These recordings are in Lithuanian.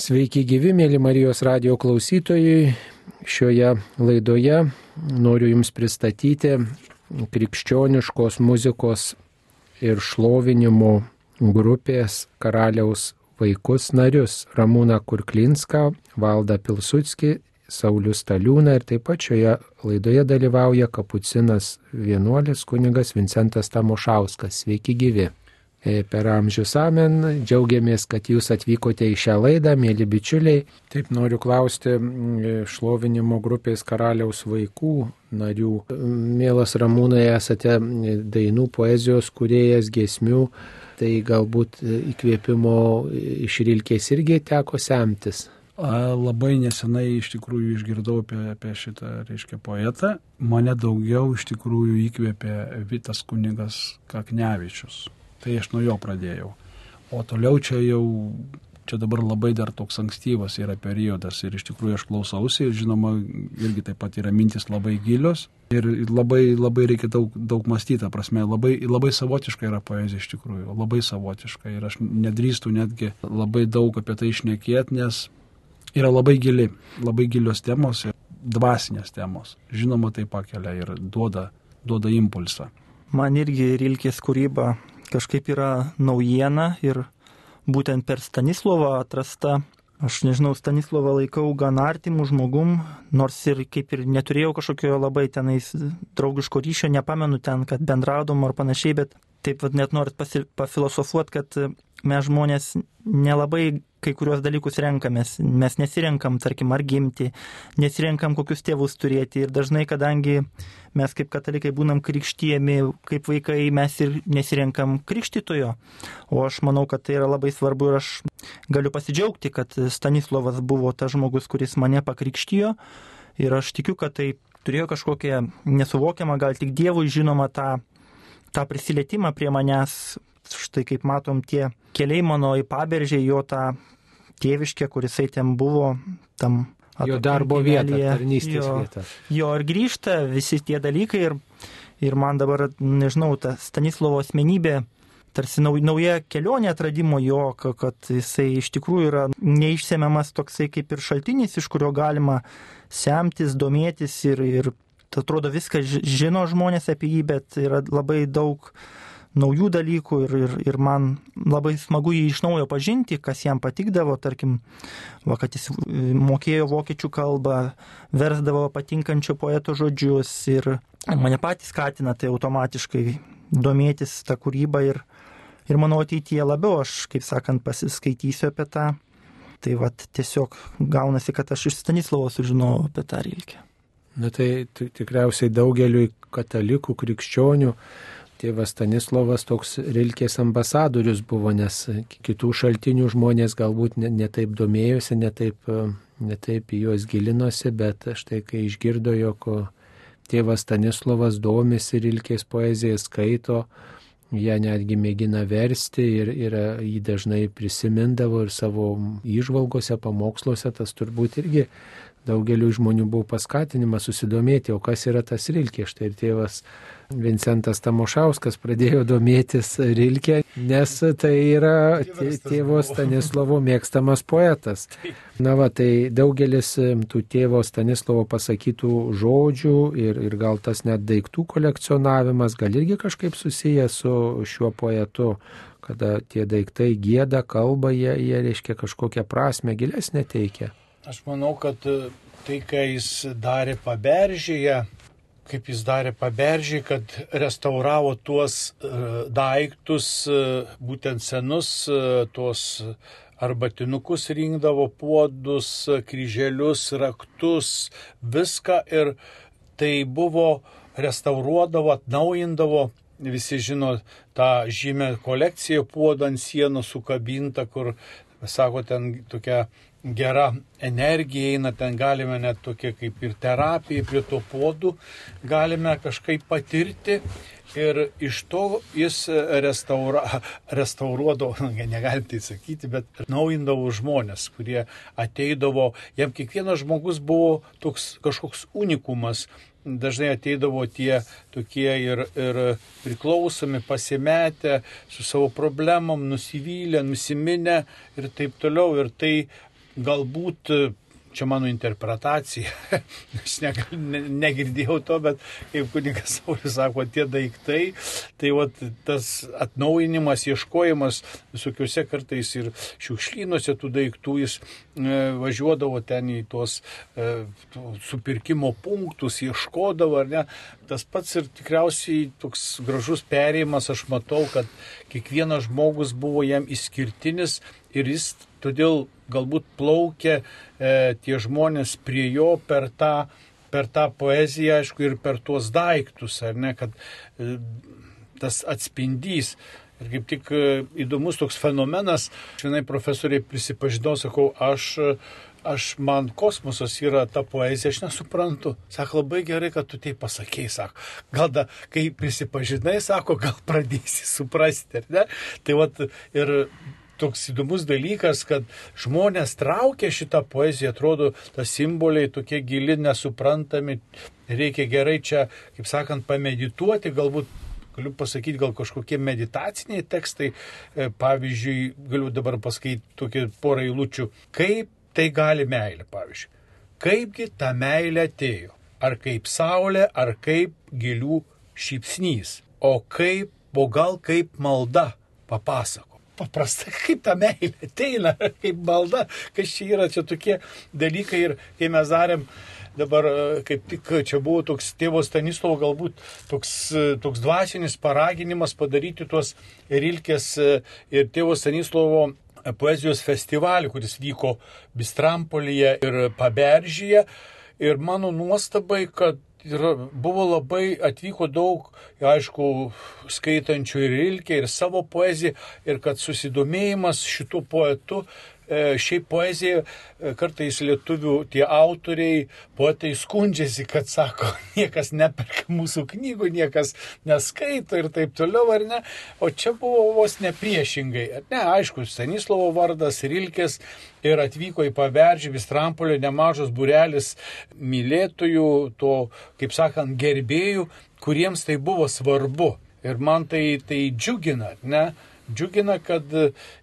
Sveiki gyvi, mėly Marijos radio klausytojai. Šioje laidoje noriu Jums pristatyti krikščioniškos muzikos ir šlovinimo grupės karaliaus vaikus narius - Ramūną Kurklinską, Valdą Pilsutskį, Saulius Taliūną ir taip pat šioje laidoje dalyvauja kapucinas vienuolis kunigas Vincentas Tamošauskas. Sveiki gyvi. E, per amžius amen. Džiaugiamės, kad jūs atvykote į šią laidą, mėly bičiuliai. Taip noriu klausti šlovinimo grupės karaliaus vaikų narių. Mielas Ramūnai, esate dainų poezijos kuriejas, giesmių, tai galbūt įkvėpimo iš Rilkės irgi teko semtis. Labai nesenai iš tikrųjų išgirdau apie, apie šitą, reiškia, poetą. Mane daugiau iš tikrųjų įkvėpė Vitas kunigas Kaknevičius Tai aš nuo jo pradėjau. O toliau čia jau, čia dabar labai dar toks ankstyvas yra periodas ir iš tikrųjų aš klausausi ir žinoma, irgi taip pat yra mintis labai gilios ir labai, labai reikia daug, daug mąstyti, prasme, labai, labai savotiška yra poezija iš tikrųjų, labai savotiška ir aš nedrįstu netgi labai daug apie tai išnekėti, nes yra labai gili, labai gilios temos ir dvasinės temos. Žinoma, tai pakelia ir duoda, duoda impulsą. Man irgi Rilkės kūryba kažkaip yra naujiena ir būtent per Stanislovą atrasta. Aš nežinau, Stanislovą laikau gan artimų žmogum, nors ir kaip ir neturėjau kažkokio labai tenais draugiško ryšio, nepamenu ten, kad bendraudom ar panašiai, bet taip vad net norit pafilosofuoti, kad mes žmonės nelabai kai kuriuos dalykus renkamės. Mes nesirenkam, tarkim, ar gimti, nesirenkam kokius tėvus turėti. Ir dažnai, kadangi mes kaip katalikai būnam krikštyjami, kaip vaikai, mes ir nesirenkam krikštytojo. O aš manau, kad tai yra labai svarbu ir aš galiu pasidžiaugti, kad Stanislavas buvo tas žmogus, kuris mane pakrikštijo. Ir aš tikiu, kad tai turėjo kažkokią nesuvokiamą, gal tik Dievui žinomą tą, tą prisilietimą prie manęs, štai kaip matom tie keliai mano į paberžę, jo tą tėviškę, kurisai ten buvo, tam jo darbo vietą, tarnystės jo, vietą. Jo ir grįžta visi tie dalykai ir, ir man dabar, nežinau, ta Stanislovo asmenybė tarsi nauja kelionė atradimo jo, kad jisai iš tikrųjų yra neišsemiamas toksai kaip ir šaltinis, iš kurio galima semtis, domėtis ir, ir atrodo viską žino žmonės apie jį, bet yra labai daug naujų dalykų ir, ir, ir man labai smagu jį iš naujo pažinti, kas jam patikdavo, tarkim, va, kad jis mokėjo vokiečių kalbą, versdavo patinkančio poeto žodžius ir mane patys skatina tai automatiškai domėtis tą kūrybą ir, ir manau ateityje labiau aš, kaip sakant, pasiskaitysiu apie tą. Tai va tiesiog gaunasi, kad aš iš Stanislovo sužinojau apie tą rilkę. Na tai tikriausiai daugeliui katalikų, krikščionių tėvas Stanislavas toks Rilkės ambasadorius buvo, nes kitų šaltinių žmonės galbūt netaip ne domėjosi, netaip, netaip į juos gilinosi, bet štai kai išgirdo, jog tėvas Stanislavas domisi Rilkės poeziją, skaito, ją netgi mėgina versti ir, ir jį dažnai prisimindavo ir savo įžvalgose, pamoksluose, tas turbūt irgi daugeliu žmonių buvo paskatinimas susidomėti, o kas yra tas Rilkė. Štai ir tėvas Vincentas Tamošauskas pradėjo domėtis Rilke, nes tai yra tėvo Stanislovo mėgstamas poetas. Na va, tai daugelis tų tėvo Stanislovo pasakytų žodžių ir, ir gal tas net daiktų kolekcionavimas gal irgi kažkaip susijęs su šiuo poetu, kada tie daiktai gėda, kalba, jie, jie reiškia kažkokią prasme gilesnę teikia. Aš manau, kad tai, ką jis darė paberžėje, kaip jis darė paberžį, kad restauravo tuos e, daiktus, e, būtent senus, e, tuos arbatinukus rinkdavo, puodus, kryželius, raktus, viską ir tai buvo restauruodavo, atnaujindavo. Visi žino tą žymę kolekciją puodų ant sienos sukabinta, kur, sako, ten tokia gera energija eina, ten galime net tokia kaip ir terapija prie to podų, galime kažkaip patirti. Ir iš to jis restaura, restauruodavo, negalim tai sakyti, bet naujindavo žmonės, kurie ateidavo, jam kiekvienas žmogus buvo toks kažkoks unikumas, dažnai ateidavo tie tokie ir, ir priklausomi, pasimetę, su savo problemom, nusivylę, nusiminę ir taip toliau. Ir tai galbūt čia mano interpretacija, aš ne, ne, negirdėjau to, bet kaip kunigas Saulis sako, tie daiktai, tai vat, tas atnaujinimas, ieškojimas visokiuose kartais ir šiukšlynuose tų daiktų, jis e, važiuodavo ten į tuos e, supirkimo punktus, ieškodavo, ar ne, tas pats ir tikriausiai toks gražus perėjimas, aš matau, kad kiekvienas žmogus buvo jam išskirtinis ir jis todėl galbūt plaukia e, tie žmonės prie jo per tą, per tą poeziją, aišku, ir per tuos daiktus, ar ne, kad e, tas atspindys. Ir kaip tik e, įdomus toks fenomenas, vienai profesoriai prisipažinau, sakau, aš aš man kosmosas yra ta poezija, aš nesuprantu. Sako, labai gerai, kad tu tai pasakėjai, sako. Gal da, kai prisipažinai, sako, gal pradėsi suprasti, ar ne? Tai vat ir toks įdomus dalykas, kad žmonės traukia šitą poeziją, atrodo, tas simboliai tokie gili, nesuprantami, reikia gerai čia, kaip sakant, pamedituoti, galbūt galiu pasakyti, gal kažkokie meditaciniai tekstai, e, pavyzdžiui, galiu dabar pasakyti tokį porą eilučių, kaip tai gali meilė, pavyzdžiui. Kaipgi ta meilė atėjo? Ar kaip saulė, ar kaip gilių šypsnys? O kaip, o gal kaip malda, papasako paprasta, kaip ta meilė ateina, kaip balda, kas čia yra, čia tokie dalykai ir kai mes darėm dabar e, kaip tik čia buvo toks tėvo Stanislovo galbūt toks, e, toks dvasinis paraginimas padaryti tuos Rilkės e, ir tėvo Stanislovo poezijos festivalį, kuris vyko Bistrampolyje ir Paberžyje. Ir mano nuostabai, kad ir buvo labai, atvyko daug, aišku, skaitančių ir Ilkę, ir savo poeziją, ir kad susidomėjimas šitų poetų šiaip poezija, e, kartais lietuvių tie autoriai, poetai skundžiasi, kad sako, niekas neperka mūsų knygų, niekas neskaito ir taip toliau, ar ne? O čia buvo vos nepriešingai. Ne, aišku, Stanislovo vardas, Rilkės ir atvyko į Paveržį, Vistrampolio nemažas burelis mylėtojų, to, kaip sakant, gerbėjų, kuriems tai buvo svarbu. Ir man tai, tai džiugina, ne? Džiugina, kad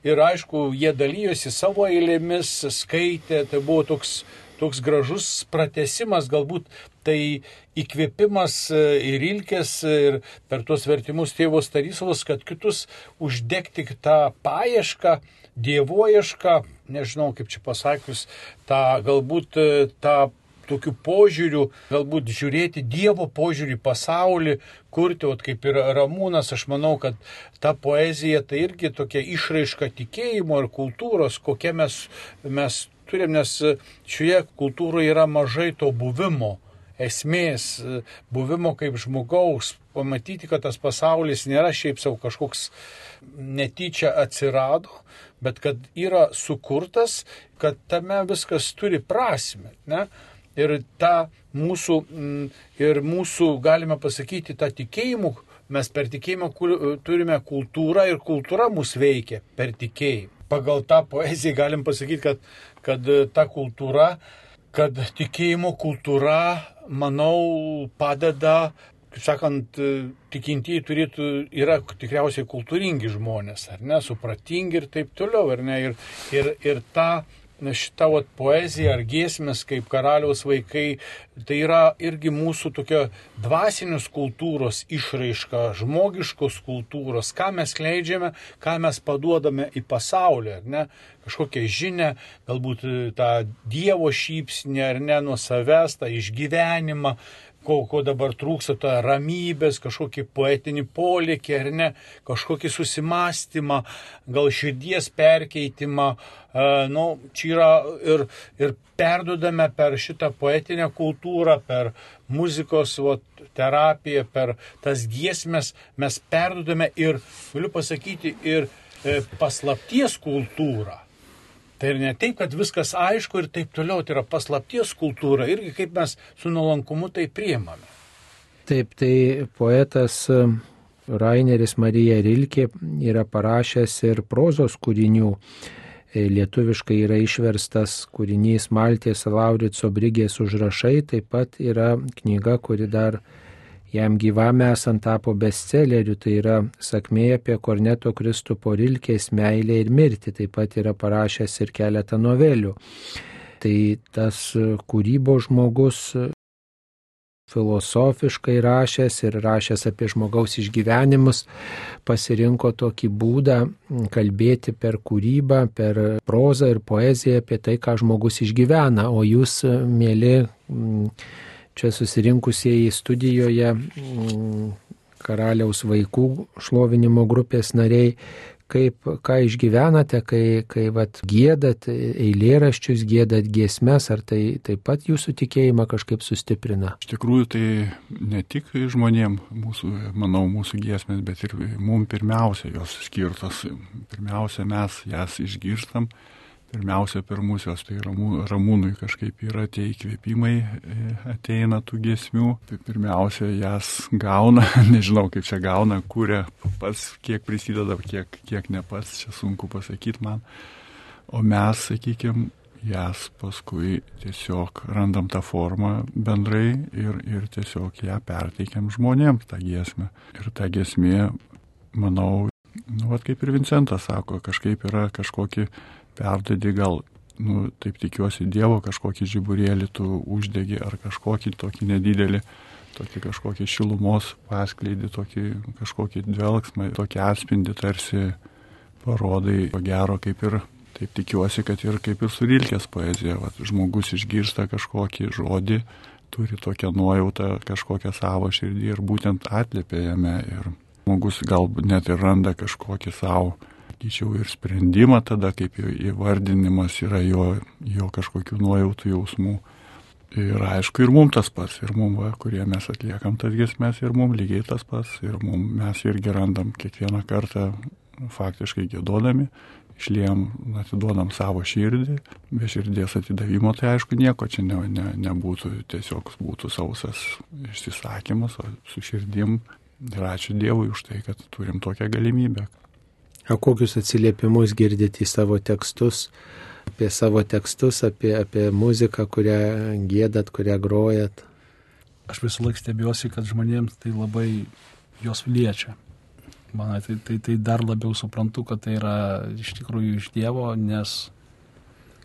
ir aišku, jie dalyjosi savo eilėmis, skaitė, tai buvo toks, toks gražus pratesimas, galbūt tai įkvėpimas ir ilkės ir per tuos vertimus tėvo Starisovas, kad kitus uždegti tą paiešką, dievoiešką, nežinau kaip čia pasakius, tą galbūt tą tokiu požiūriu, galbūt žiūrėti Dievo požiūrį pasaulį, kurti, o kaip ir Ramūnas, aš manau, kad ta poezija tai irgi tokia išraiška tikėjimo ir kultūros, kokia mes, mes turim, nes šioje kultūroje yra mažai to buvimo esmės, buvimo kaip žmogaus, pamatyti, kad tas pasaulis nėra šiaip savo kažkoks netyčia atsirado, bet kad yra sukurtas, kad tame viskas turi prasme. Ne? Ir tą mūsų, mm, ir mūsų, galime pasakyti, tą tikėjimų, mes per tikėjimą turime kultūrą ir kultūra mus veikia per tikėjimą. Pagal tą poeziją galim pasakyti, kad, kad ta kultūra, kad tikėjimo kultūra, manau, padeda kaip sakant, tikintieji turėtų, yra tikriausiai kultūringi žmonės, ar ne, supratingi ir taip toliau, ar ne, ir, ir, ir tą šita vat, poezija ar giesmės kaip karaliaus vaikai, tai yra irgi mūsų tokia dvasinės kultūros išraiška, žmogiškos kultūros, ką mes leidžiame, ką mes paduodame į pasaulį, ar ne, kažkokią žinę, galbūt tą Dievo šypsnį, ar ne, nuo savęs, tą išgyvenimą, ko, ko dabar trūksta, tą ramybės, kažkokį poetinį polikį, ar ne, kažkokį susimastymą, gal širdies perkeitimą. E, nu, čia yra ir, ir perdodame per šitą poetinę kultūrą, per muzikos vat, terapiją, per tas giesmės, mes perdodame ir, galiu pasakyti, ir e, paslapties kultūrą. Tai ir ne taip, kad viskas aišku ir taip toliau, tai yra paslapties kultūra irgi kaip mes su nuolankumu tai priemame. Taip, tai poetas Raineris Marija Rilkė yra parašęs ir prozos kūrinių. E, lietuviškai yra išverstas kūrinys Maltės Laurico Brigės užrašai, taip pat yra knyga, kuri dar jam gyvam esant tapo bestselleriu, tai yra sakmė apie Korneto Kristupo Rilkės meilę ir mirtį, taip pat yra parašęs ir keletą novelių. Tai tas kūrybos žmogus filosofiškai rašęs ir rašęs apie žmogaus išgyvenimus, pasirinko tokį būdą kalbėti per kūrybą, per prozą ir poeziją apie tai, ką žmogus išgyvena. O jūs, mėly čia susirinkusieji studijoje karaliaus vaikų šlovinimo grupės nariai, kaip, ką išgyvenate, kai, kai vat, gėdat eilėraščius, gėdat giesmes, ar tai taip pat jūsų tikėjimą kažkaip sustiprina? Iš tikrųjų, tai ne tik žmonėm, mūsų, manau, mūsų giesmės, bet ir mums pirmiausia jos skirtos. Pirmiausia, mes jas išgirstam pirmiausia per mūsios, tai ramų, ramūnui kažkaip yra tie įkvėpimai, e, ateina tų giesmių, tai pirmiausia jas gauna, nežinau kaip čia gauna, kuria pats, kiek prisideda, kiek, kiek ne pats, čia sunku pasakyti man, o mes, sakykime, jas paskui tiesiog randam tą formą bendrai ir, ir tiesiog ją perteikiam žmonėms tą giesmę. Ir ta giesmė, manau, nu, vat kaip ir Vincentas sako, kažkaip yra kažkokie perdedi gal, nu, taip tikiuosi, Dievo kažkokį žiburėlį tu uždegi ar kažkokį tokį nedidelį, tokį kažkokį šilumos paskleidį, tokį kažkokį dvelgsmą, tokį atspindį tarsi parodai, ko gero kaip ir Taip tikiuosi, kad ir kaip ir surilkės poezija, va, žmogus išgirsta kažkokį žodį, turi tokią nuojautą, kažkokią savo širdį ir būtent atliepia jame. Ir žmogus galbūt net ir randa kažkokį savo sakyčiau, ir sprendimą tada, kaip įvardinimas yra jo, jo kažkokių nuojautų jausmų. Ir aišku, ir mums tas pats, ir mums, va, kurie mes atliekam tas giesmės, ir mums lygiai tas pats, ir mums, mes irgi randam kiekvieną kartą faktiškai gėdodami, išliejam, atiduodam savo širdį, be širdies atidavimo, tai aišku, nieko čia ne, ne, nebūtų, tiesiog būtų sausas išsisakymas, o su širdim ir ačiū Dievui už tai, kad turim tokią galimybę. O kokius atsiliepimus girdite į savo tekstus, apie savo tekstus, apie, apie muziką, kurią gėdat, kurią grojat? Aš visą laiką stebiuosi, kad žmonėms tai labai jos liečia. Man tai, tai, tai dar labiau suprantu, kad tai yra iš tikrųjų iš Dievo, nes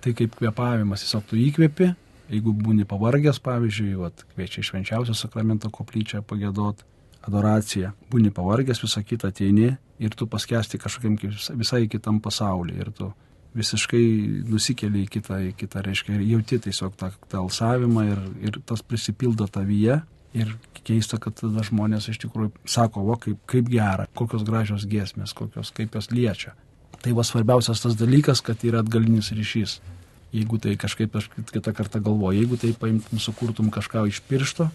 tai kaip kvepavimas, tiesiog tu įkvepi, jeigu būni pavargęs, pavyzdžiui, vat, kviečia iš švenčiausio sakramento koplyčią pagėdot, adoracija, būni pavargęs, visą kitą ateini ir tu paskesti kažkokiam visai kitam pasauliu ir tu visiškai nusikeli į kitą, į kitą, reiškia, ir jauti tiesiog tą, tą alsavimą ir, ir tas prisipildo tavyje. Ir keista, kad tada žmonės iš tikrųjų sako, o kaip, kaip gera, kokios gražios giesmės, kokios, kaip jos liečia. Tai va svarbiausias tas dalykas, kad yra atgalinis ryšys. Jeigu tai kažkaip aš kitą kartą galvoju, jeigu tai paimtum, sukurtum kažką iš piršto,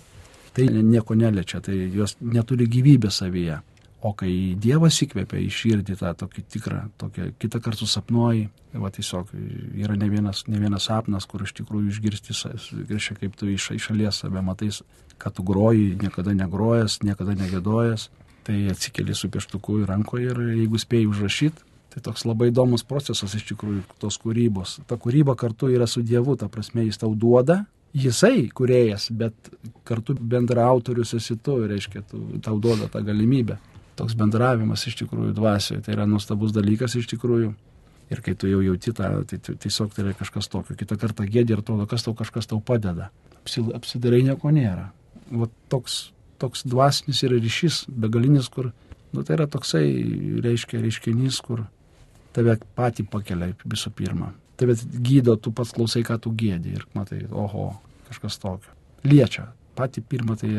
tai nieko neliečia, tai jos neturi gyvybės savyje. O kai Dievas įkvėpia į širdį tą tokį tikrą, tokią kitą kartą sapnuoji, va tiesiog yra ne vienas, ne vienas sapnas, kur iš tikrųjų išgirsti, reiškia, kaip tu iš, iš šalies save matai, kad tu groji, niekada negrojas, niekada negėdojas, tai atsikeli su pieštuku į rankoje ir jeigu spėjai užrašyti, tai toks labai įdomus procesas iš tikrųjų tos kūrybos. Ta kūryba kartu yra su Dievu, ta prasme jis tau duoda, jisai kuriejas, bet kartu bendra autorius esi tu, reiškia, tu, tau duoda tą galimybę toks bendravimas iš tikrųjų dvasioje, tai yra nuostabus dalykas iš tikrųjų. Ir kai tu jau jauti tą, tai tiesiog tai yra kažkas tokio. Kitą kartą gėdė ir atrodo, kas tau kažkas tau padeda. Apsidarai nieko nėra. Va toks, toks dvasinis yra ryšys, begalinis, kur, nu tai yra toksai, reiškia, reiškinys, kur tave patį pakelia visų pirma. Tave gydo, tu pats klausai, ką tu gėdė ir matai, oho, kažkas tokio. Liečia. Pati pirma tai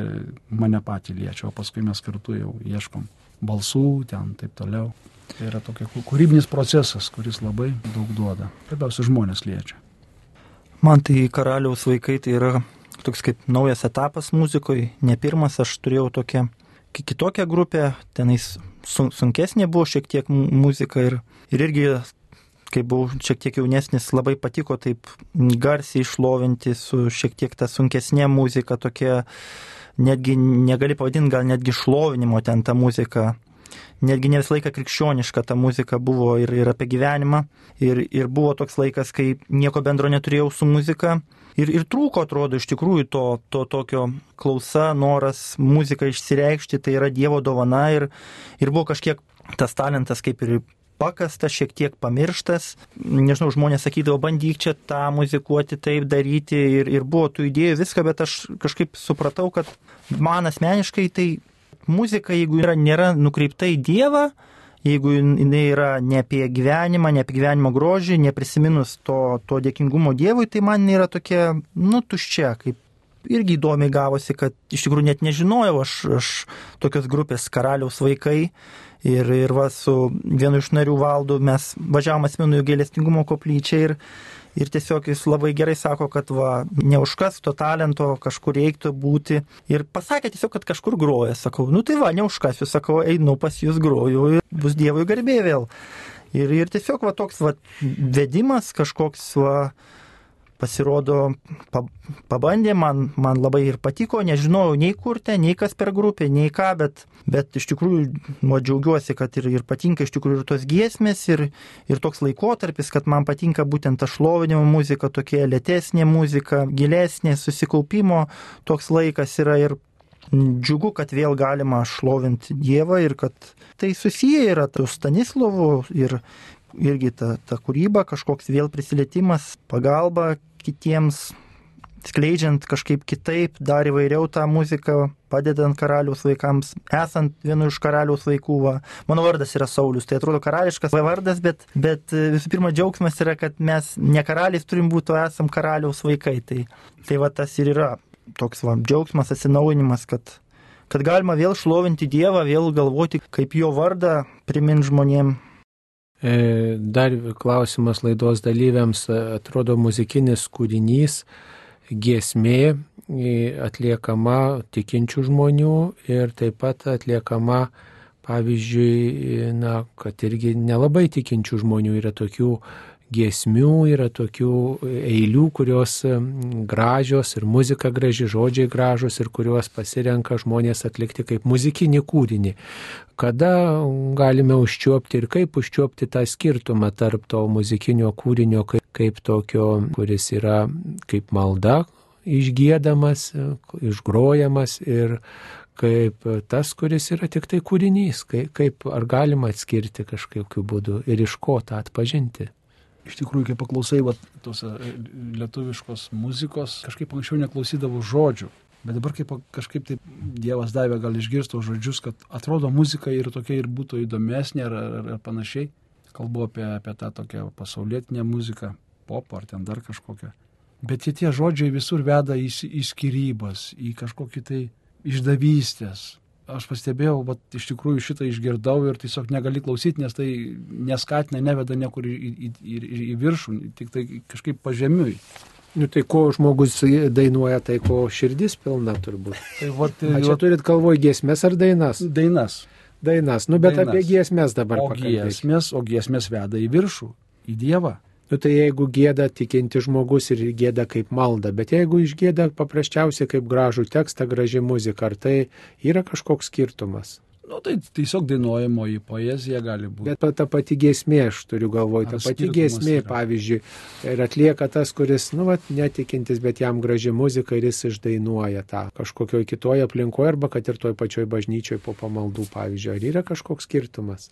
mane patį liečia, o paskui mes kartu jau ieškom balsų, ten taip toliau. Tai yra tokia kūrybinis procesas, kuris labai daug duoda. Labiausiai žmonės liečia. Man tai karaliaus vaikai tai yra toks kaip naujas etapas muzikoje. Ne pirmas, aš turėjau tokią kitokią grupę, tenais sunkesnė buvo šiek tiek muzika ir, ir irgi, kai buvau šiek tiek jaunesnis, labai patiko taip garsiai išlovinti su šiek tiek ta sunkesnė muzika, tokia netgi negali pavadinti gal netgi šlovinimo ten tą muziką. Netgi ne visą laiką krikščioniška ta muzika buvo ir, ir apie gyvenimą. Ir, ir buvo toks laikas, kai nieko bendro neturėjau su muzika. ir, ir trūko, atrodo, iš tikrųjų to, to tokio klausa, noras, muzika išsireikšti, tai yra Dievo dovana ir, ir buvo kažkiek tas talentas kaip ir pakastas, šiek tiek pamirštas. Nežinau, žmonės sakydavo, bandyk čia tą muzikuoti, taip daryti ir, ir buvo tų idėjų viską, bet aš kažkaip supratau, kad man asmeniškai tai muzika, jeigu yra, nėra nukreipta į Dievą, jeigu jinai yra ne apie gyvenimą, ne apie gyvenimo grožį, neprisiminus to, to dėkingumo Dievui, tai man yra tokia, nu, tuščia, kaip irgi įdomiai gavosi, kad iš tikrųjų net nežinojau aš, aš tokios grupės karaliaus vaikai. Ir, ir va, su vienu iš narių valdu mes važiavom asmenų į gailestingumo koplyčią ir, ir tiesiog jis labai gerai sako, kad va, neužkas to talento, kažkur reiktų būti. Ir pasakė tiesiog, kad kažkur groja. Sakau, nu tai va, neužkas, jūs sakau, einu pas jūs groju ir bus Dievui garbė vėl. Ir, ir tiesiog va toks va vedimas kažkoks va pasirodo, pabandė, man, man labai ir patiko, nežinojau nei kur ten, nei kas per grupę, nei ką, bet, bet iš tikrųjų nu, džiaugiuosi, kad ir, ir patinka iš tikrųjų ir tos giesmės, ir, ir toks laikotarpis, kad man patinka būtent ta šlovinimo muzika, tokia lėtesnė muzika, gilesnė, susikaupimo toks laikas yra ir džiugu, kad vėl galima šlovinti Dievą ir kad tai susiję yra su Stanislovu ir irgi ta, ta kūryba, kažkoks vėl prisilietimas, pagalba kitiems, skleidžiant kažkaip kitaip, dar įvairiau tą muziką, padedant karaliaus vaikams, esant vienu iš karaliaus vaikų. Va. Mano vardas yra Saulis, tai atrodo karališkas vardas, bet, bet visų pirma džiaugsmas yra, kad mes ne karaliais turim būti, o esam karaliaus vaikai. Tai, tai va tas ir yra toks va, džiaugsmas, atsinaujinimas, kad, kad galima vėl šlovinti Dievą, vėl galvoti, kaip jo vardą primint žmonėm E, dar klausimas laidos dalyviams, e, atrodo muzikinis kūrinys, giesmė e, atliekama tikinčių žmonių ir taip pat atliekama, pavyzdžiui, na, kad irgi nelabai tikinčių žmonių yra tokių giesmių, yra tokių eilių, kurios gražios ir muzika graži, žodžiai gražus ir kuriuos pasirenka žmonės atlikti kaip muzikinį kūrinį. Kada galime užčiuopti ir kaip užčiuopti tą skirtumą tarp to muzikinio kūrinio kaip, kaip tokio, kuris yra kaip malda išgėdamas, išgrojamas ir kaip tas, kuris yra tik tai kūrinys, kaip, kaip ar galima atskirti kažkokiu būdu ir iš ko tą atpažinti iš tikrųjų, kai paklausai va, tos e, lietuviškos muzikos, kažkaip anksčiau neklausydavau žodžių. Bet dabar kaip kažkaip taip Dievas davė gal išgirsto žodžius, kad atrodo muzika ir tokia ir būtų įdomesnė ar, ar, ar panašiai. Kalbu apie, apie tą tokią pasaulietinę muziką, pop ar ten dar kažkokią. Bet tie, tie žodžiai visur veda į, į skirybas, į kažkokį tai išdavystės, aš pastebėjau, bet iš tikrųjų šitą išgirdau ir tiesiog negali klausyti, nes tai neskatina, neveda niekur į, į, į, į viršų, tik tai kažkaip pažemiui. Nu tai ko žmogus dainuoja, tai ko širdis pilna turbūt. Tai va, tai, A, čia va, turit galvoj giesmės ar dainas? Dainas. Dainas, nu bet dainas. apie giesmės dabar. O giesmės, o giesmės veda į viršų, į Dievą. Nu tai jeigu gėda tikinti žmogus ir gėda kaip malda, bet jeigu išgėda paprasčiausiai kaip gražų tekstą, graži muzika, ar tai yra kažkoks skirtumas? Nu, tai tiesiog dainuojamoji poezija gali būti. Bet ta pati giesmė, aš turiu galvoj, ta pati giesmė, yra. pavyzdžiui, ir atlieka tas, kuris, nu, vat, netikintis, bet jam graži muzika ir jis išdainuoja tą kažkokioje kitoje aplinkoje arba kad ir toj pačioj bažnyčioje po pamaldų, pavyzdžiui, ar yra kažkoks skirtumas?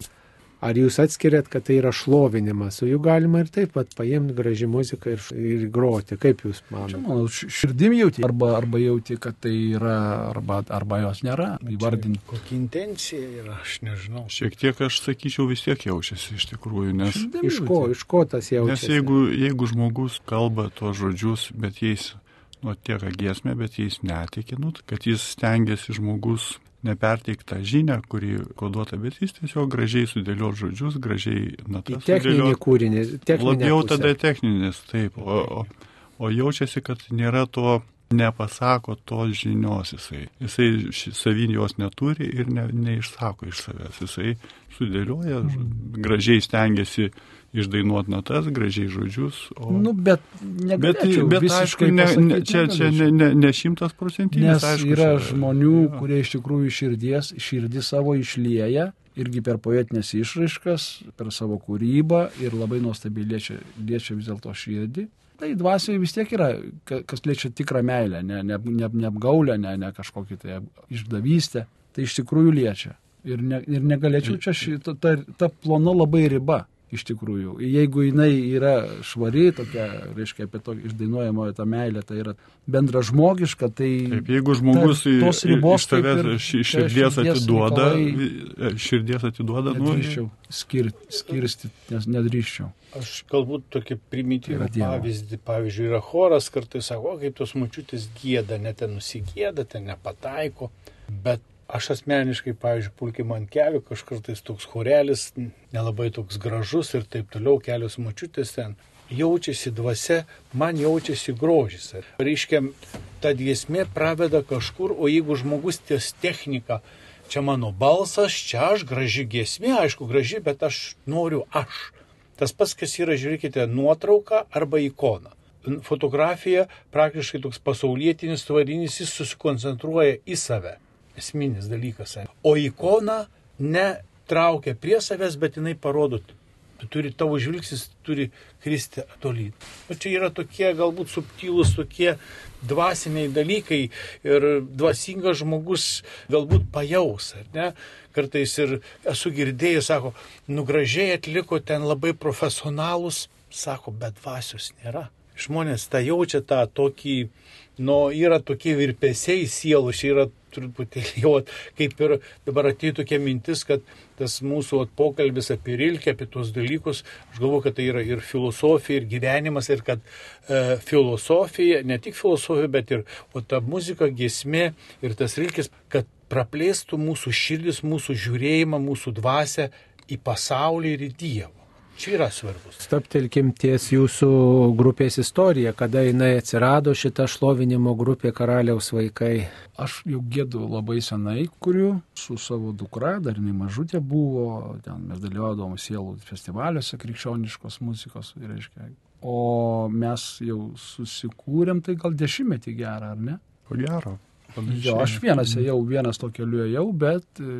Ar jūs atskiriat, kad tai yra šlovinimas, o jų galima ir taip pat paimti graži muziką ir, ir groti, kaip jūs manote? Manau, širdim jauti, arba, arba jauti, kad tai yra, arba, arba jos nėra, įvardinti. Kokia intencija yra, aš nežinau. Šiek tiek aš sakyčiau vis tiek jaučiasi iš tikrųjų, nes... Iš ko, iš ko tas jaučiasi? Nes jeigu, jeigu žmogus kalba tuos žodžius, bet jais, nu, tiek giesmė, bet jais netiki, nu, kad jis stengiasi žmogus neperteiktą žinią, kuri koduota, bet jis tiesiog gražiai sudėlio žodžius, gražiai natas. Techninį kūrinį. Labiau pusę. tada techninis, taip. O, o, o jaučiasi, kad nėra to, nepasako tos žinios jisai. Jisai savin jos neturi ir ne, neišsako iš savęs. Jisai sudėlioja, mm. gražiai stengiasi išdainuoti natas, gražiai žodžius. O... Nu, bet bet, bet aišku, ne, ne, čia, čia ne, ne, ne šimtas procentinis. Nes aišku, yra čia, žmonių, ja. kurie iš tikrųjų širdies, širdį savo išlieja irgi per poetinės išraiškas, per savo kūrybą ir labai nuostabiai liečia, liečia vis dėlto širdį. Tai dvasioje vis tiek yra, kas liečia tikrą meilę, ne, ne, ne, ne apgaulę, ne, ne kažkokį tai išdavystę. Tai iš tikrųjų liečia. Ir, ne, ir negalėčiau čia, ši, ta, ta, ta plona labai riba iš tikrųjų. Jeigu jinai yra švari, tokia, reiškia, apie to išdainuojamojo tą meilę, tai yra bendra žmogiška, tai... Taip, jeigu žmogus ta, tos ribos iš tavęs ir, širdies atiduoda, reikalai, širdies atiduoda, nu... Nedrįščiau skir, skirsti, nes nedrįščiau. Aš galbūt tokį primityvų pavyzdį, pavyzdžiui, yra choras, kartais sako, kaip tos mučiutės gėda, net ten nusigėda, ten nepataiko, bet Aš asmeniškai, pavyzdžiui, pulkim ant kelių, kažkartais toks chorelis, nelabai toks gražus ir taip toliau, kelios mačiutės ten. Jaučiasi dvasia, man jaučiasi grožis. Reiškia, ta giesmė praveda kažkur, o jeigu žmogus ties technika, čia mano balsas, čia aš, graži giesmė, aišku, graži, bet aš noriu aš. Tas pats, kas yra, žiūrėkite, nuotrauka arba ikona. Fotografija praktiškai toks pasaulietinis tvarinis, jis susikoncentruoja į save esminis dalykas. O ikona netraukia prie savęs, bet jinai parodo, tu turi tavo žvilgsnis, turi kristi tolyn. O čia yra tokie galbūt subtilūs, tokie dvasiniai dalykai ir dvasingas žmogus galbūt pajaus, ar ne? Kartais ir esu girdėjęs, sako, nugražiai atliko ten labai profesionalus, sako, bet dvasios nėra. Žmonės tą jaučia, tą tokį, nu, yra tokie virpesiai sielų, čia yra truputėlį jau kaip ir dabar atėjo tokia mintis, kad tas mūsų pokalbis apie Rilkę, apie tuos dalykus, aš galvoju, kad tai yra ir filosofija, ir gyvenimas, ir kad e, filosofija, ne tik filosofija, bet ir o ta muzika, giesmė ir tas Rilkis, kad praplėstų mūsų širdis, mūsų žiūrėjimą, mūsų dvasę į pasaulį ir į Dievą. Čia yra svarbus. Staptelkim ties jūsų grupės istoriją, kada jinai atsirado šita šlovinimo grupė Karaliaus vaikai. Aš jau gėdu labai senai kuriu su savo dukra, dar jinai mažutė buvo, ten mes dalyvaudavom sielų festivaliuose krikščioniškos muzikos, reiškia. O mes jau susikūrėm tai gal dešimtmetį gerą, ar ne? Ko gero. Jo, aš vienas ėjau, vienas to keliu ėjau, bet e,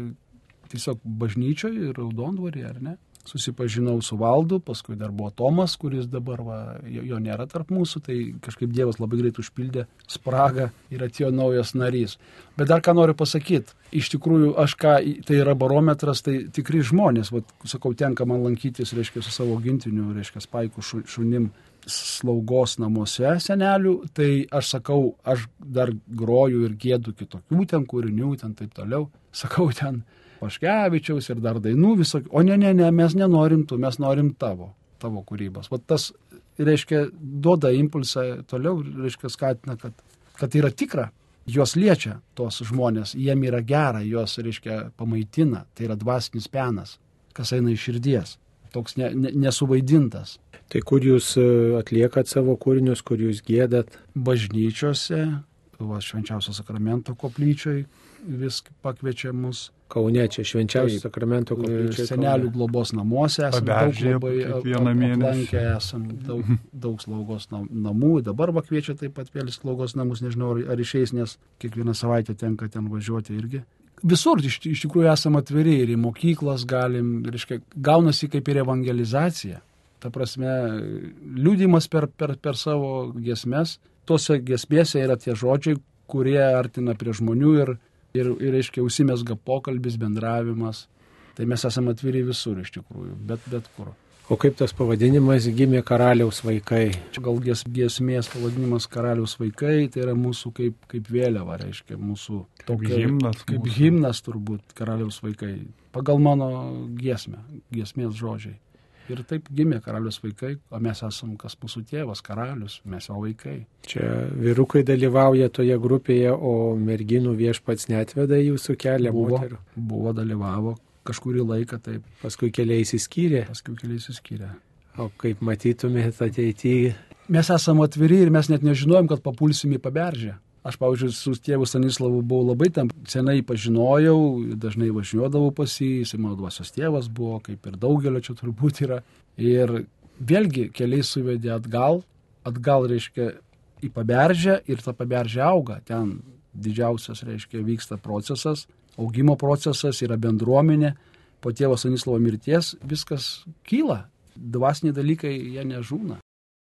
tiesiog bažnyčioje ir raudondvarė, ar ne? Susipažinau su valdu, paskui dar buvo Tomas, kuris dabar va, jo, jo nėra tarp mūsų, tai kažkaip Dievas labai greit užpildė spragą ir atėjo naujas narys. Bet dar ką noriu pasakyti, iš tikrųjų aš ką, tai yra barometras, tai tikri žmonės, va, sakau, tenka man lankytis, reiškia, su savo gintiniu, reiškia, spaiku šunim slaugos namuose senelių, tai aš sakau, aš dar groju ir gėdu kitokių ten kūrinių, ten taip toliau. Sakau, ten Paškevičiaus ir dar dainų visokių. O ne, ne, ne, mes nenorim tų, mes norim tavo, tavo kūrybos. Vat tas, reiškia, duoda impulsą toliau, reiškia, skatina, kad, kad yra tikra. Juos liečia tos žmonės, jiem yra gera, juos, reiškia, pamaitina, tai yra dvasinis penas, kas eina iš širdies, toks ne, ne, nesuvaidintas. Tai kur jūs e, atliekat savo kūrinius, kur jūs gėdat? Bažnyčiose, va, švenčiausio sakramento koplyčioj vis pakviečia mus Kaune, čia švenčiausias sakramento koplyčia. Senelių globos namuose esame daug labai aplankę, esame daug, daug slaugos namų, dabar va kviečia taip pat vėl slaugos namus, nežinau ar, ar išeis, nes kiekvieną savaitę tenka ten važiuoti irgi. Visur iš, iš tikrųjų esame atviri ir į mokyklas galim, reiškia, gaunasi kaip ir evangelizacija. Ta prasme, liūdimas per, per, per savo giesmes, tose giesmėse yra tie žodžiai, kurie artina prie žmonių ir ir, ir reiškia, užsimesga pokalbis, bendravimas. Tai mes esame atviri visur iš tikrųjų, bet, bet kur. O kaip tas pavadinimas gimė karaliaus vaikai? Gal gies, giesmės pavadinimas karaliaus vaikai, tai yra mūsų kaip, kaip vėliava, reiškia, mūsų tokia, kaip himnas. Kaip mūsų. himnas turbūt karaliaus vaikai. Pagal mano giesmę, giesmės žodžiai. Ir taip gimė karalius vaikai, o mes esam kas mūsų tėvas, karalius, mes jo vaikai. Čia vyrukai dalyvauja toje grupėje, o merginų viešpats netveda jūsų kelią buvo, moterų. Buvo, dalyvavo kažkurį laiką taip. Paskui keliai įsiskyrė. Paskui keliai įsiskyrė. O kaip matytumėte ateityje? Mes esame atviri ir mes net nežinojom, kad papulsim į paberžę. Aš, pavyzdžiui, su tėvu Stanislavu buvau labai tam senai pažinojau, dažnai važiuodavau pas jį, jis mano dvasios tėvas buvo, kaip ir daugelio čia turbūt yra. Ir vėlgi keliai suvedė atgal, atgal reiškia į paberžę ir ta paberžė auga. Ten didžiausias, reiškia, vyksta procesas, augimo procesas, yra bendruomenė, po tėvo Stanislavo mirties viskas kyla. Dvasiniai dalykai jie nežūna.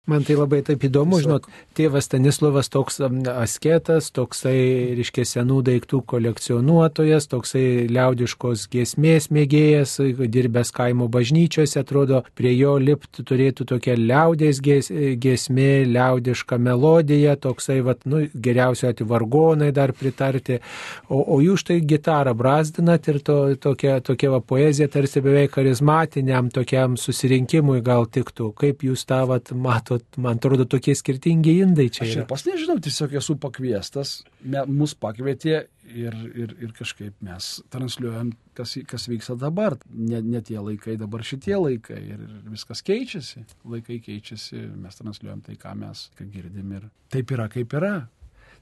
Man tai labai taip įdomu, žinot, tėvas Stanislavas toks asketas, toksai, reiškia, senų daiktų kolekcionuotojas, toksai liaudiškos giesmės mėgėjas, dirbęs kaimo bažnyčiose, atrodo, prie jo lipti turėtų tokia liaudės giesmė, liaudiška melodija, toksai, vat, nu, geriausiu atveju vargonai dar pritarti, o, o jūs štai gitarą brazdinat ir to, tokia, tokia va, poezija tarsi beveik charizmatiniam tokiam susirinkimui gal tiktų. Kaip jūs tą vat, matot? Matot, man atrodo, tokie skirtingi indai čia. Aš ir pas nežinau, tiesiog esu pakviestas, me, mus pakvietė ir, ir, ir kažkaip mes transliuojam, kas, kas vyksta dabar. Ne, ne tie laikai, dabar šitie laikai ir, ir viskas keičiasi. Laikai keičiasi, mes transliuojam tai, ką mes ką girdim ir taip yra, kaip yra.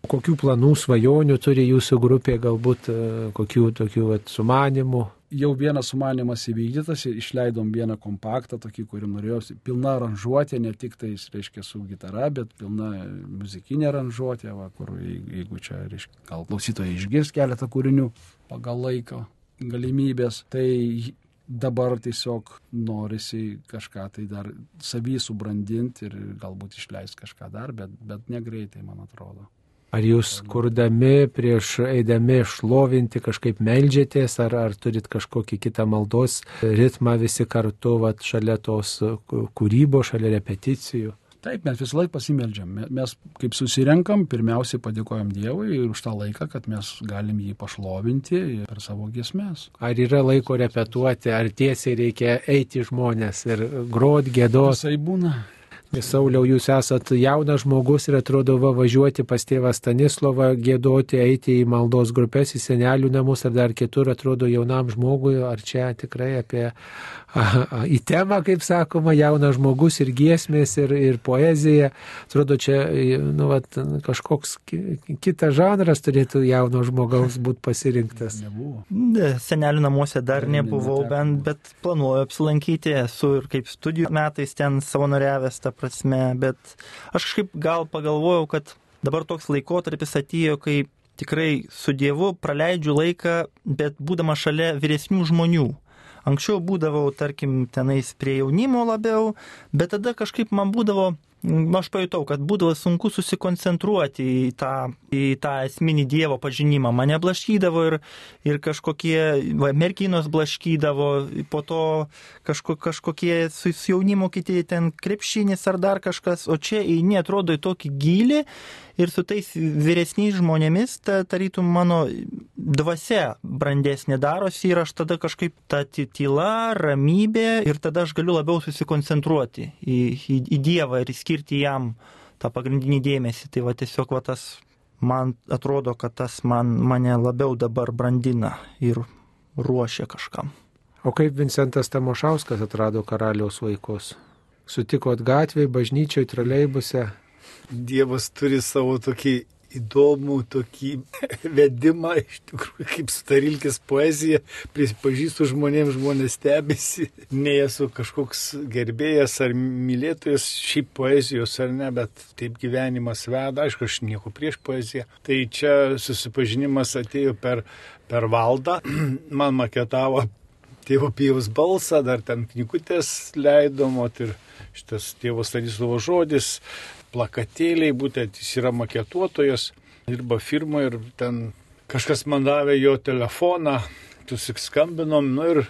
Kokių planų, svajonių turi jūsų grupė, galbūt e, kokių tokių at, sumanimų? Jau vienas sumanimas įvykdytas, išleidom vieną kompaktą, tokį, kurį norėjau, pilna aranžuotė, ne tik tai, reiškia, su gitara, bet pilna muzikinė aranžuotė, va, kur jeigu čia, reiškia, gal klausytojai išgirs keletą kūrinių pagal laiko galimybės, tai dabar tiesiog norisi kažką tai dar savį subrandinti ir galbūt išleisti kažką dar, bet, bet negreitai, man atrodo. Ar jūs kurdami prieš eidami šlovinti kažkaip melžiatės, ar, ar turit kažkokį kitą maldos ritmą visi kartu, vat, šalia tos kūrybos, šalia repeticijų? Taip, mes visą laiką pasimeldžiam. Mes kaip susirenkam, pirmiausiai padėkojam Dievui ir už tą laiką, kad mes galim jį pašlovinti per savo giesmės. Ar yra laiko repetuoti, ar tiesiai reikia eiti žmonės ir grot, gėdos? Visai būna. Sauliau, jūs esat jaunas žmogus ir atrodo va važiuoti pas tėvą Stanislovą, gėdoti, eiti į maldos grupės, į senelių namus ar dar kitur, atrodo jaunam žmogui, ar čia tikrai apie į temą, kaip sakoma, jaunas žmogus ir giesmės, ir, ir poezija. Atrodo, čia nu, vat, kažkoks kitas žanras turėtų jauno žmogaus būti pasirinktas. Nebuvo. Ne, senelių namuose dar ne, nebuvau, bent, bet planuoju apsilankyti, esu ir kaip studijų metais ten savanoriavęs, ta prasme, bet aš kažkaip gal pagalvojau, kad dabar toks laikotarpis atėjo, kai tikrai su Dievu praleidžiu laiką, bet būdama šalia vyresnių žmonių. Anksčiau būdavau, tarkim, tenais prie jaunimo labiau, bet tada kažkaip man būdavo aš pajutau, kad būdavo sunku susikoncentruoti į tą, į tą esminį Dievo pažinimą. Mane blaškydavo ir, ir kažkokie va, merginos blaškydavo, po to kažko, kažkokie su jaunimu kiti ten krepšinis ar dar kažkas, o čia eini atrodo į tokį gilį ir su tais vyresniais žmonėmis, ta, tarytum mano dvasia brandesnė darosi ir aš tada kažkaip ta tyla, ramybė ir tada aš galiu labiau susikoncentruoti į, į, į Dievą ir skirti jam tą pagrindinį dėmesį. Tai va tiesiog va tas man atrodo, kad tas man, mane labiau dabar brandina ir ruošia kažkam. O kaip Vincentas Tamošauskas atrado karaliaus vaikus? Sutikot gatvėje, bažnyčioje, troleibuse, Dievas turi savo tokį įdomų tokį vedimą, iš tikrųjų, kaip starilkis poezija, prisipažįstu žmonėms, žmonės stebisi, nei esu kažkoks gerbėjas ar mylėtojas šiaip poezijos ar ne, bet taip gyvenimas veda, aišku, aš nieko prieš poeziją. Tai čia susipažinimas atėjo per, per valdą, man maketavo tėvo pijus balsą, dar ten knygutės leidomot ir šitas tėvo Stanislovo žodis, plakatėliai, būtent jis yra maketuotojas, dirba firmoje ir ten kažkas man davė jo telefoną, susiskambinom, nu ir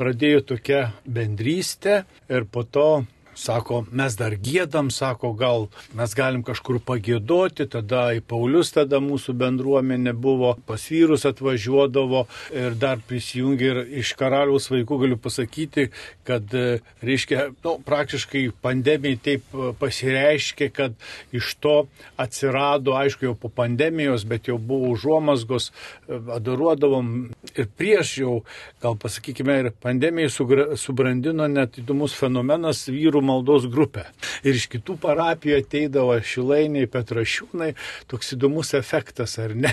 pradėjo tokia bendrystė ir po to Sako, mes dar gėdam, sako, gal mes galim kažkur pagėdoti, tada į Paulius tada mūsų bendruomenė buvo, pas vyrus atvažiuodavo ir dar prisijungė ir iš karaliaus vaikų galiu pasakyti, kad, e, reiškia, nu, praktiškai pandemija taip e, pasireiškė, kad iš to atsirado, aišku, jau po pandemijos, bet jau buvo užuomasgos, e, adoruodavom ir prieš jau, gal pasakykime, ir pandemijai subrandino net įdomus fenomenas vyrų maldos grupę. Ir iš kitų parapijų ateidavo šilainiai, petrašiūnai, toks įdomus efektas, ar ne?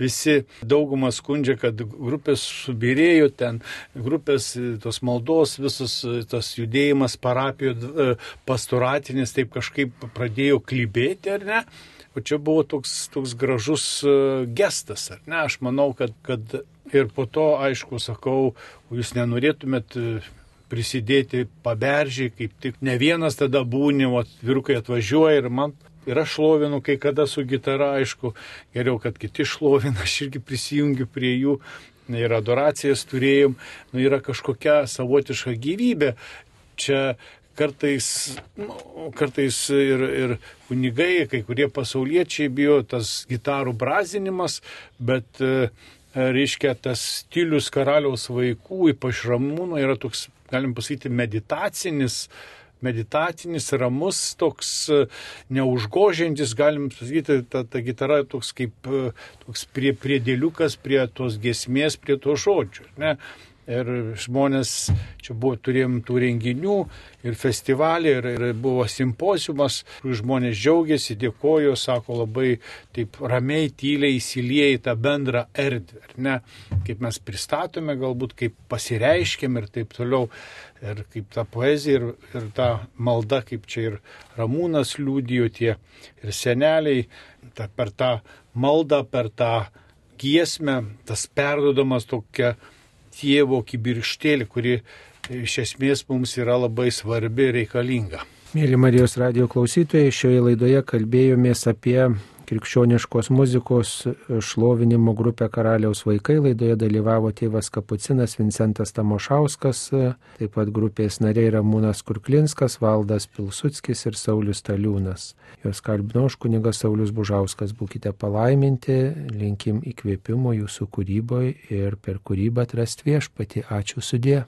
Visi daugumą skundžia, kad grupės subirėjo ten, grupės tos maldos, visas tas judėjimas parapijų e, pastoratinis taip kažkaip pradėjo klybėti, ar ne? O čia buvo toks, toks gražus e, gestas, ar ne? Aš manau, kad, kad ir po to, aišku, sakau, jūs nenorėtumėt e, prisidėti paberžiai, kaip tik ne vienas tada būni, o vyrukai atvažiuoja ir man ir aš šlovinu kai kada su gitara, aišku, geriau, kad kiti šlovina, aš irgi prisijungiu prie jų. Ir adoracijas turėjom, nu, yra kažkokia savotiška gyvybė. Čia kartais, nu, kartais ir, ir kunigai, kai kurie pasauliečiai bijo tas gitarų brazinimas, bet e, reiškia tas stilius karaliaus vaikų, ypač ramūno, yra toks, galim pasakyti, meditacinis, meditacinis, ramus, toks e, neužgožiantis, galim sakyti, ta, ta gitara toks kaip e, toks prie, priedėliukas prie tos gesmės, prie to žodžių. Ne? Ir žmonės, čia buvo, turėjom tų renginių ir festivalį, ir, ir buvo simpozijumas, žmonės džiaugiasi, dėkojo, sako labai taip ramiai, tyliai įsilieja į tą bendrą erdvę. Ne, kaip mes pristatome, galbūt kaip pasireiškėm ir taip toliau. Ir kaip ta poezija ir, ir ta malda, kaip čia ir Ramūnas liūdijo tie ir seneliai, ta, per tą maldą, per tą giesmę, tas perdodamas tokia tėvo kibirštėlį, kuri iš esmės mums yra labai svarbi ir reikalinga. Mėly Marijos radio klausytojai, šioje laidoje kalbėjomės apie krikščioniškos muzikos šlovinimo grupę Karaliaus vaikai. Laidoje dalyvavo tėvas Kapucinas Vincentas Tamošauskas, taip pat grupės nariai Ramūnas Kurklinskas, Valdas Pilsudskis ir Saulis Taliūnas. Jos kalbino aš kunigas Saulis Bužauskas. Būkite palaiminti, linkim įkvėpimo jūsų kūryboje ir per kūrybą atrasti viešpati. Ačiū sudė.